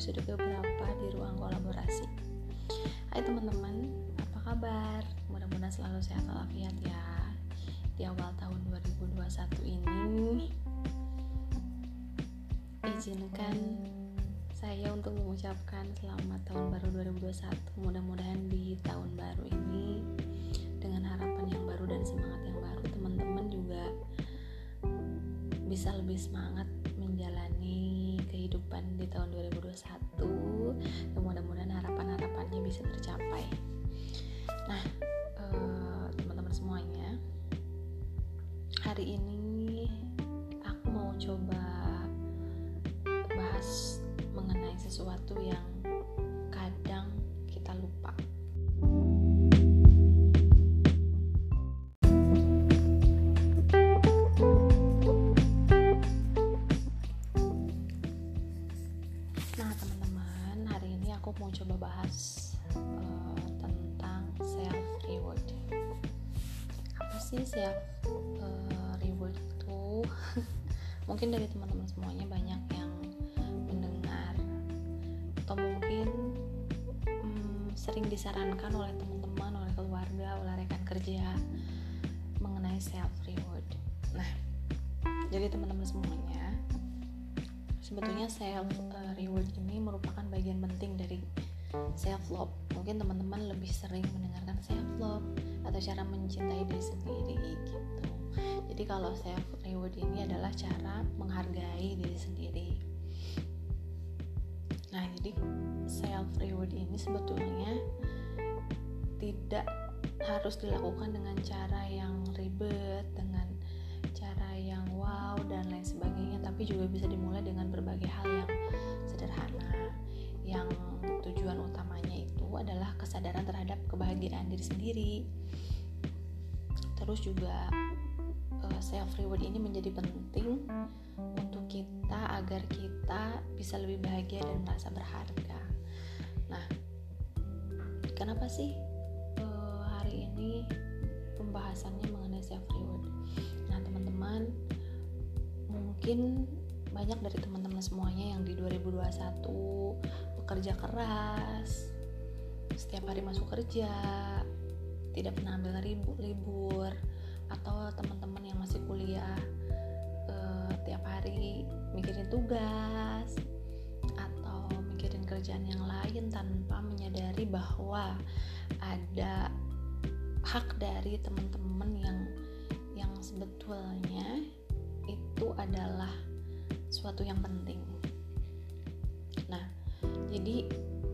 episode keberapa di ruang kolaborasi. Hai teman-teman apa kabar? Mudah-mudahan selalu sehat walafiat ya. Di awal tahun 2021 ini izinkan saya untuk mengucapkan selamat tahun baru 2021 mudah-mudahan di tahun baru ini dengan harapan yang baru dan semangat yang baru teman-teman juga bisa lebih semangat kehidupan di tahun 2021 dan mudah-mudahan harapan-harapannya bisa tercapai. Nah eh, teman-teman semuanya hari ini disarankan oleh teman-teman, oleh keluarga, oleh rekan kerja mengenai self reward. Nah, jadi teman-teman semuanya, sebetulnya self uh, reward ini merupakan bagian penting dari self love. Mungkin teman-teman lebih sering mendengarkan self love atau cara mencintai diri sendiri gitu. Jadi kalau self reward ini adalah cara menghargai diri sendiri. Nah, jadi self reward ini sebetulnya tidak harus dilakukan dengan cara yang ribet, dengan cara yang wow dan lain sebagainya, tapi juga bisa dimulai dengan berbagai hal yang sederhana. Yang tujuan utamanya itu adalah kesadaran terhadap kebahagiaan diri sendiri. Terus juga self reward ini menjadi penting untuk kita agar kita bisa lebih bahagia dan merasa berharga. Nah, kenapa sih ini pembahasannya mengenai self reward? Nah, teman-teman, mungkin banyak dari teman-teman semuanya yang di 2021 bekerja keras, setiap hari masuk kerja, tidak pernah ambil libur, atau teman-teman yang masih kuliah uh, tiap hari mikirin tugas atau mikirin kerjaan yang lain tanpa menyadari bahwa ada hak dari teman-teman yang yang sebetulnya itu adalah suatu yang penting. Nah, jadi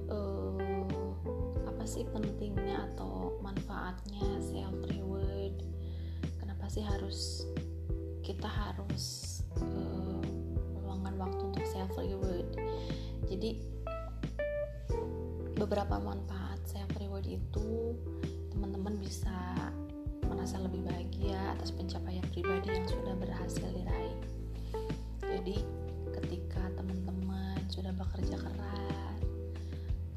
uh, apa sih pentingnya atau manfaatnya self reward? Kenapa sih harus kita harus uh, meluangkan waktu untuk self reward? Jadi beberapa manfaat self reward itu teman-teman bisa merasa lebih bahagia atas pencapaian pribadi yang sudah berhasil diraih. Jadi ketika teman-teman sudah bekerja keras,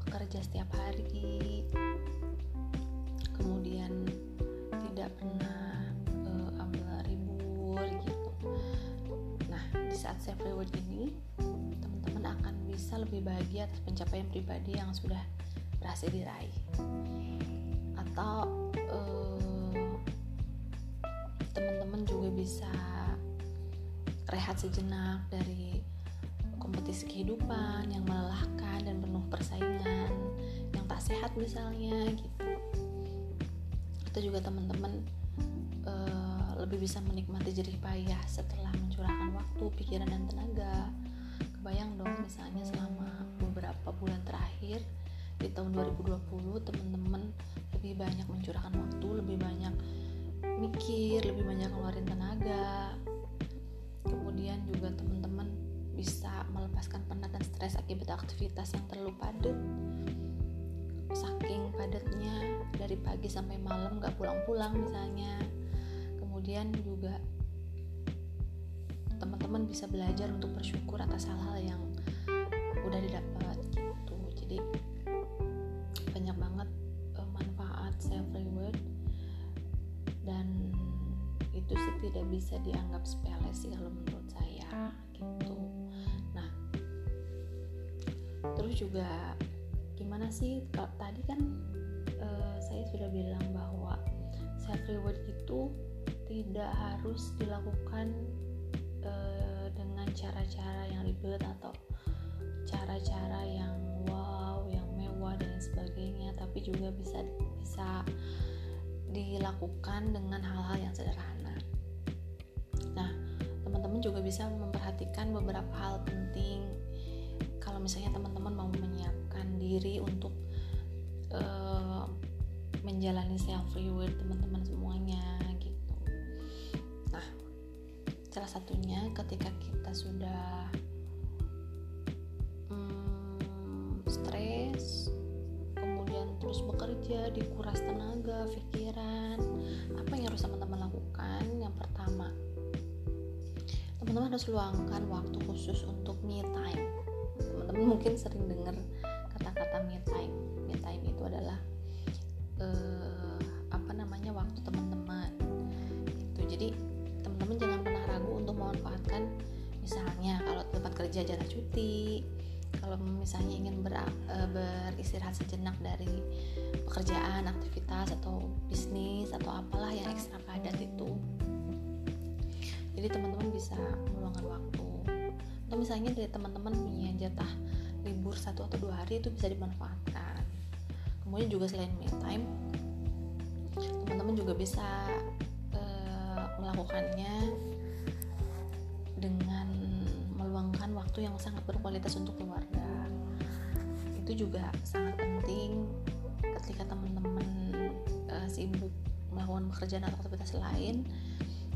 bekerja setiap hari, kemudian tidak pernah uh, ambil libur gitu. Nah di saat self reward ini, teman-teman akan bisa lebih bahagia atas pencapaian pribadi yang sudah berhasil diraih. Atau uh, teman-teman juga bisa rehat sejenak dari kompetisi kehidupan yang melelahkan dan penuh persaingan yang tak sehat misalnya gitu. Atau juga teman-teman uh, lebih bisa menikmati jerih payah setelah mencurahkan waktu, pikiran dan tenaga. Kebayang dong misalnya selama beberapa bulan terakhir di tahun 2020 teman-teman banyak mencurahkan waktu, lebih banyak mikir, lebih banyak ngeluarin tenaga. Kemudian juga teman-teman bisa melepaskan penat dan stres akibat aktivitas yang terlalu padat. Saking padatnya dari pagi sampai malam gak pulang-pulang misalnya. Kemudian juga teman-teman bisa belajar untuk bersyukur atas hal-hal yang udah bisa dianggap sepele sih kalau menurut saya gitu nah terus juga gimana sih kalau tadi kan uh, saya sudah bilang bahwa self reward itu tidak harus dilakukan uh, dengan cara-cara yang ribet atau cara-cara yang wow, yang mewah dan sebagainya, tapi juga bisa bisa dilakukan dengan hal-hal yang sederhana. Teman-teman juga bisa memperhatikan beberapa hal penting kalau misalnya teman-teman mau menyiapkan diri untuk uh, menjalani self reward teman-teman semuanya gitu. Nah, salah satunya ketika kita sudah hmm, stres, kemudian terus bekerja, dikuras tenaga, pikiran, apa yang harus teman-teman lakukan? Yang pertama, teman-teman harus luangkan waktu khusus untuk me time. Teman-teman mungkin sering dengar kata-kata me time. Me time itu adalah uh, apa namanya waktu teman-teman. Itu jadi teman-teman jangan pernah ragu untuk memanfaatkan misalnya kalau tempat kerja jalan cuti kalau misalnya ingin ber, uh, beristirahat sejenak dari pekerjaan aktivitas atau bisnis atau apalah yang ekstra padat itu jadi teman-teman bisa meluangkan waktu. Atau misalnya dari teman-teman punya jatah libur satu atau dua hari itu bisa dimanfaatkan. Kemudian juga selain me time teman-teman juga bisa uh, melakukannya dengan meluangkan waktu yang sangat berkualitas untuk keluarga. Itu juga sangat penting ketika teman-teman uh, sibuk melakukan pekerjaan atau aktivitas lain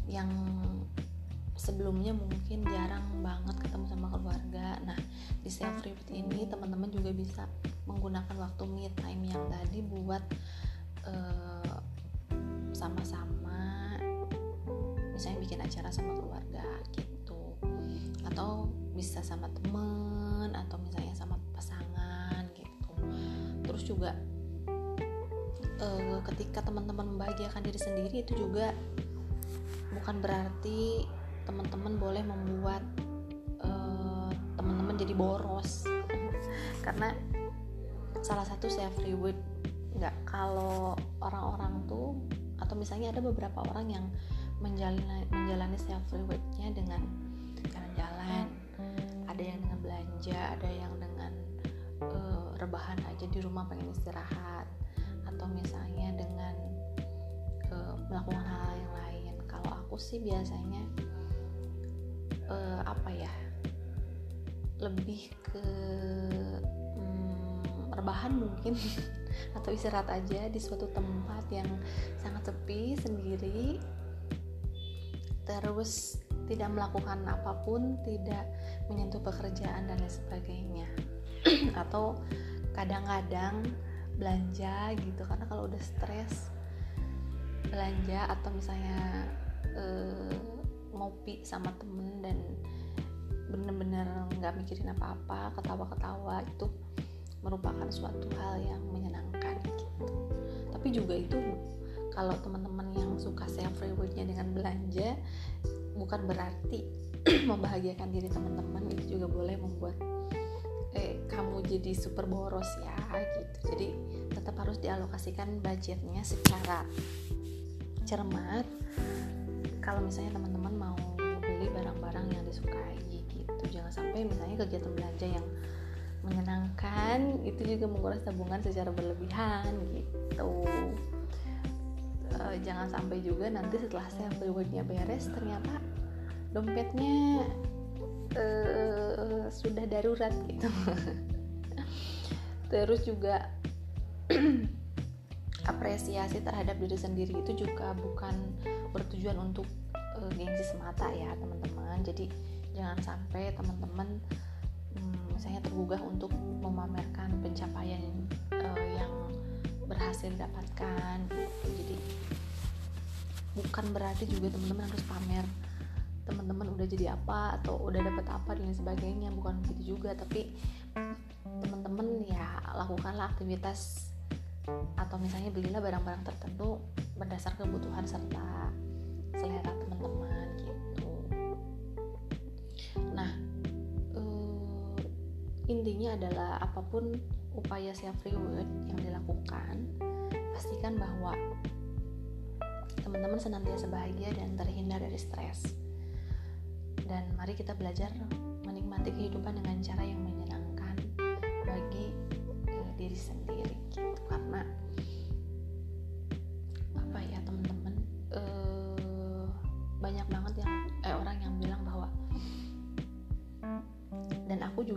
yang sebelumnya mungkin jarang banget ketemu sama keluarga. Nah, di self reward ini teman-teman juga bisa menggunakan waktu me time yang tadi buat uh, sama-sama misalnya bikin acara sama keluarga gitu. Atau bisa sama temen atau misalnya sama pasangan gitu. Terus juga uh, ketika teman-teman membahagiakan diri sendiri itu juga bukan berarti teman-teman boleh membuat uh, teman-teman jadi boros. Karena salah satu self reward nggak kalau orang-orang tuh atau misalnya ada beberapa orang yang menjalani menjalani self rewardnya dengan jalan-jalan ada yang dengan belanja ada yang dengan uh, rebahan aja di rumah pengen istirahat atau misalnya dengan uh, melakukan hal yang lain. Kalau aku sih biasanya apa ya lebih ke hmm, rebahan mungkin atau istirahat aja di suatu tempat yang sangat sepi sendiri terus tidak melakukan apa pun tidak menyentuh pekerjaan dan lain sebagainya. Atau kadang-kadang belanja gitu karena kalau udah stres belanja atau misalnya uh, ngopi sama temen dan bener-bener nggak mikirin apa-apa ketawa-ketawa itu merupakan suatu hal yang menyenangkan gitu. Tapi juga itu kalau teman-teman yang suka self rewardnya dengan belanja bukan berarti membahagiakan diri teman-teman itu juga boleh membuat eh, kamu jadi super boros ya gitu. Jadi tetap harus dialokasikan budgetnya secara cermat. Kalau misalnya teman-teman misalnya kegiatan belanja yang menyenangkan itu juga menguras tabungan secara berlebihan gitu. E, jangan sampai juga nanti setelah self rewardnya beres ternyata dompetnya e, sudah darurat gitu. Terus juga apresiasi terhadap diri sendiri itu juga bukan bertujuan untuk uh, gengsi semata ya teman-teman. Jadi jangan sampai teman-teman hmm, misalnya tergugah untuk memamerkan pencapaian uh, yang berhasil didapatkan gitu. Jadi bukan berarti juga teman-teman harus pamer teman-teman udah jadi apa atau udah dapat apa dan sebagainya. Bukan begitu juga tapi teman-teman ya lakukanlah aktivitas atau misalnya belilah barang-barang tertentu berdasar kebutuhan serta selera intinya adalah apa pun upaya self reward yang dilakukan pastikan bahwa teman-teman senantiasa bahagia dan terhindar dari stres. Dan mari kita belajar menikmati kehidupan dengan cara yang menyenangkan bagi uh, diri sendiri gitu. Karena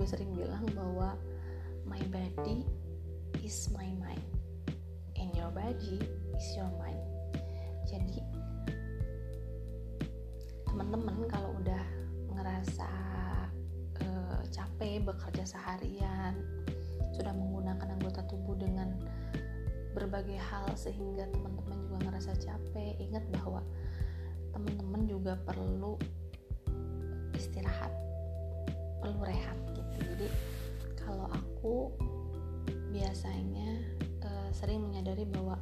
sering bilang bahwa my body is my mind. And your body is your mind. Jadi teman-teman kalau udah ngerasa uh, capek bekerja seharian sudah menggunakan anggota tubuh dengan berbagai hal sehingga teman-teman juga ngerasa capek ingat bahwa teman-teman juga perlu istirahat perlu rehat gitu. Jadi kalau aku biasanya uh, sering menyadari bahwa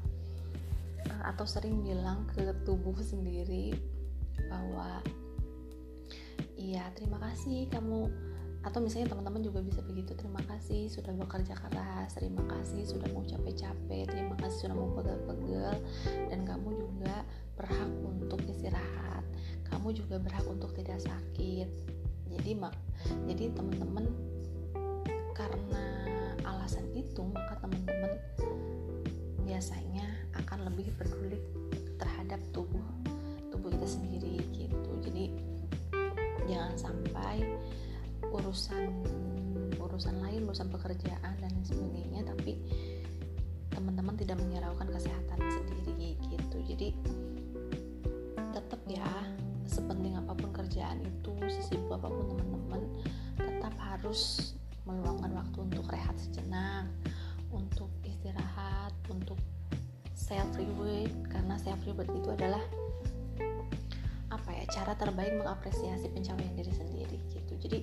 uh, atau sering bilang ke tubuh sendiri bahwa iya terima kasih kamu atau misalnya teman-teman juga bisa begitu terima kasih sudah bekerja keras terima kasih sudah mau capek-capek terima kasih sudah mau pegel-pegel dan kamu juga berhak untuk istirahat kamu juga berhak untuk tidak sakit jadi mak jadi teman-teman karena alasan itu maka teman-teman biasanya akan lebih peduli terhadap tubuh tubuh kita sendiri gitu. Jadi jangan sampai urusan urusan lain urusan pekerjaan dan sebagainya tapi teman-teman tidak menyerahkan kesehatan sendiri gitu. Jadi apa pun kerjaan itu sesibuk apa pun teman-teman tetap harus meluangkan waktu untuk rehat sejenak untuk istirahat untuk self reward karena self reward itu adalah apa ya cara terbaik mengapresiasi pencapaian diri sendiri gitu. Jadi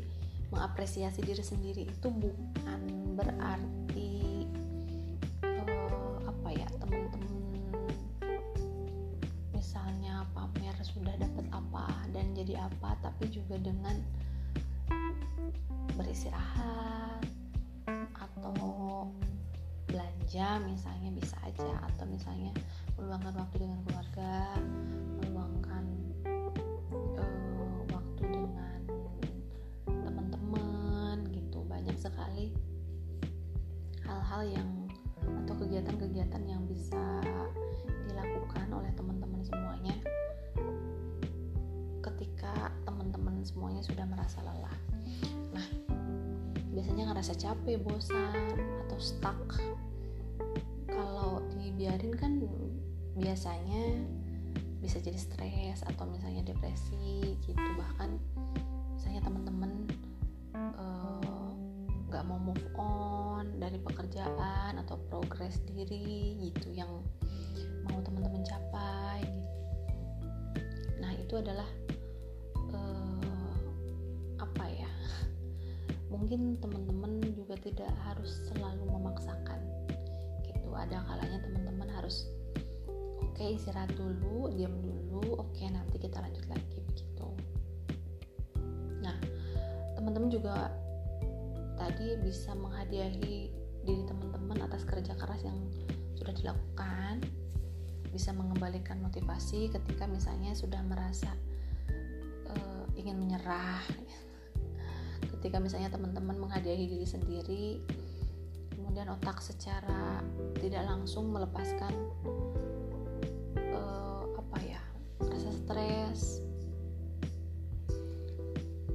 mengapresiasi diri sendiri itu bukan berarti juga dengan beristirahat atau belanja misalnya bisa aja atau misalnya meluangkan waktu dengan keluarga meluangkan uh, waktu dengan teman-teman gitu. Banyak sekali hal-hal yang atau kegiatan-kegiatan yang bisa dilakukan oleh teman-teman semuanya semuanya sudah merasa lelah. Nah biasanya ngerasa capek bosan atau stuck. Kalau dibiarin kan biasanya bisa jadi stres atau misalnya depresi gitu. Bahkan misalnya teman-teman nggak uh, mau move on dari pekerjaan atau progres diri gitu yang mau teman-teman capai gitu. nah itu adalah mungkin teman-teman juga tidak harus selalu memaksakan gitu. Ada kalanya teman-teman harus oke okay, istirahat dulu diam dulu oke okay, nanti kita lanjut lagi begitu. Nah teman-teman juga tadi bisa menghadiahi diri teman-teman atas kerja keras yang sudah dilakukan bisa mengembalikan motivasi ketika misalnya sudah merasa uh, ingin menyerah ketika misalnya teman-teman menghadiahi diri sendiri kemudian otak secara tidak langsung melepaskan uh, apa ya rasa stres.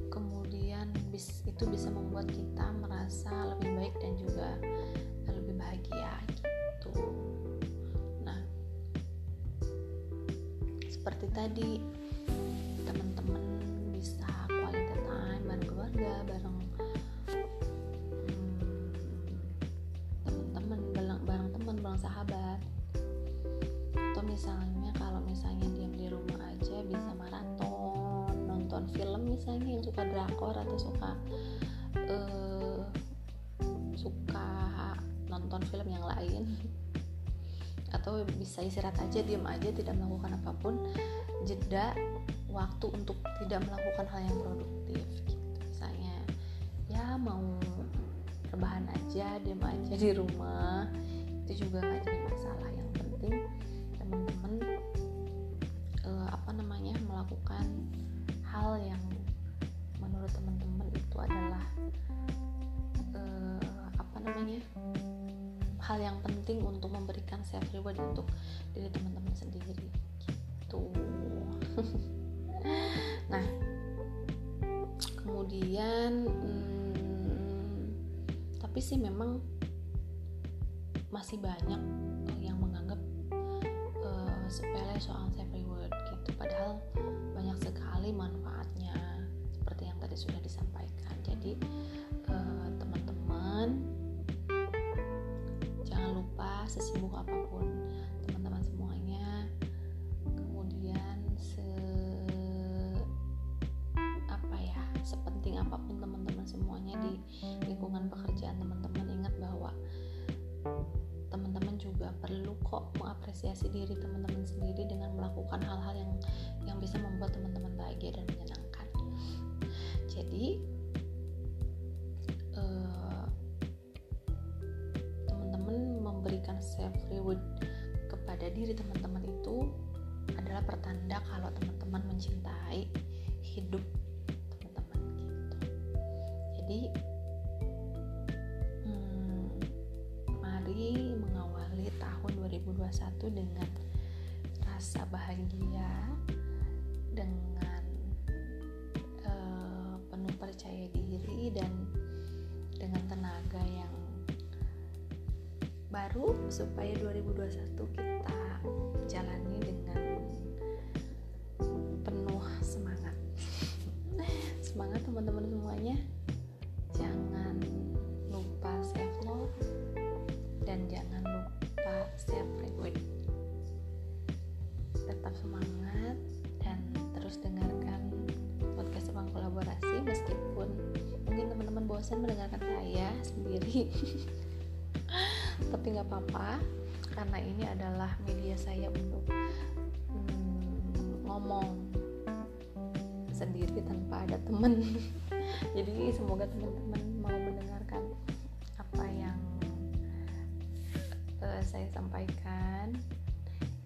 Kemudian bis, itu bisa membuat kita merasa lebih baik dan juga lebih bahagia gitu. Nah seperti tadi aja diam aja tidak melakukan apa pun. Jeda waktu untuk tidak melakukan hal yang produktif gitu. Misalnya ya mau rebahan aja diam aja di rumah. Itu juga nggak jadi masalah. Yang penting teman-teman uh, apa namanya melakukan hal yang menurut teman-teman itu adalah uh, apa namanya hal yang penting untuk memberikan self reward untuk diri teman-teman sendiri gitu. Nah kemudian hmm, tapi sih memang masih banyak yang menganggap uh, sepele soal self reward gitu. Padahal banyak sekali manfaatnya seperti yang tadi sudah disampaikan. Jadi uh, teman-teman sesibuk apa pun teman-teman semuanya. Kemudian se apa ya sepenting apa pun teman-teman semuanya di lingkungan pekerjaan teman-teman ingat bahwa teman-teman juga perlu kok mengapresiasi diri teman-teman sendiri dengan melakukan hal-hal yang yang bisa membuat teman-teman bahagia dan menyenangkan. Jadi self reward kepada diri teman-teman itu adalah pertanda kalau teman-teman mencintai hidup teman-teman gitu. Jadi dengan rasa bahagia dengan uh, penuh percaya diri dan baru supaya 2021 kita jalani dengan penuh semangat. Semangat teman-teman semuanya. Jangan lupa self love dan jangan lupa self reward tetap semangat dan terus dengarkan podcast Sepang Kolaborasi. Meskipun mungkin teman-teman bosan mendengarkan saya sendiri tapi nggak apa-apa karena ini adalah media saya untuk hmm, ngomong sendiri tanpa ada temen jadi semoga teman-teman mau mendengarkan apa yang uh, saya sampaikan.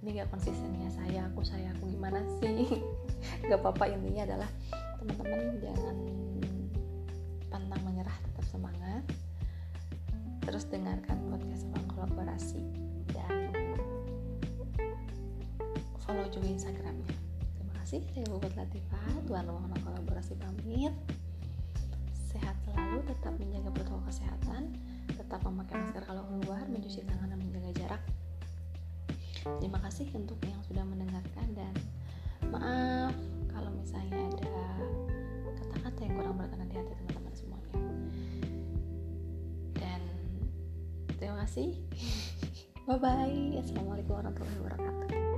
Ini gak konsistennya saya aku saya aku gimana sih? Gak apa-apa intinya adalah teman-teman jangan pantang menyerah tetap semangat terus dengarkan podcast Bang Kolaborasi dan follow juga instagramnya. Terima kasih saya Bubut Latifah Tuan Rumah Kolaborasi pamit. Sehat selalu tetap menjaga protokol kesehatan tetap memakai masker kalau keluar mencuci tangan dan menjaga jarak. Terima kasih untuk yang sudah mendengarkan dan maaf kalau misalnya ada kata-kata yang kurang berkenan di hati teman-teman kasih. Bye bye assalamualaikum warahmatullahi wabarakatuh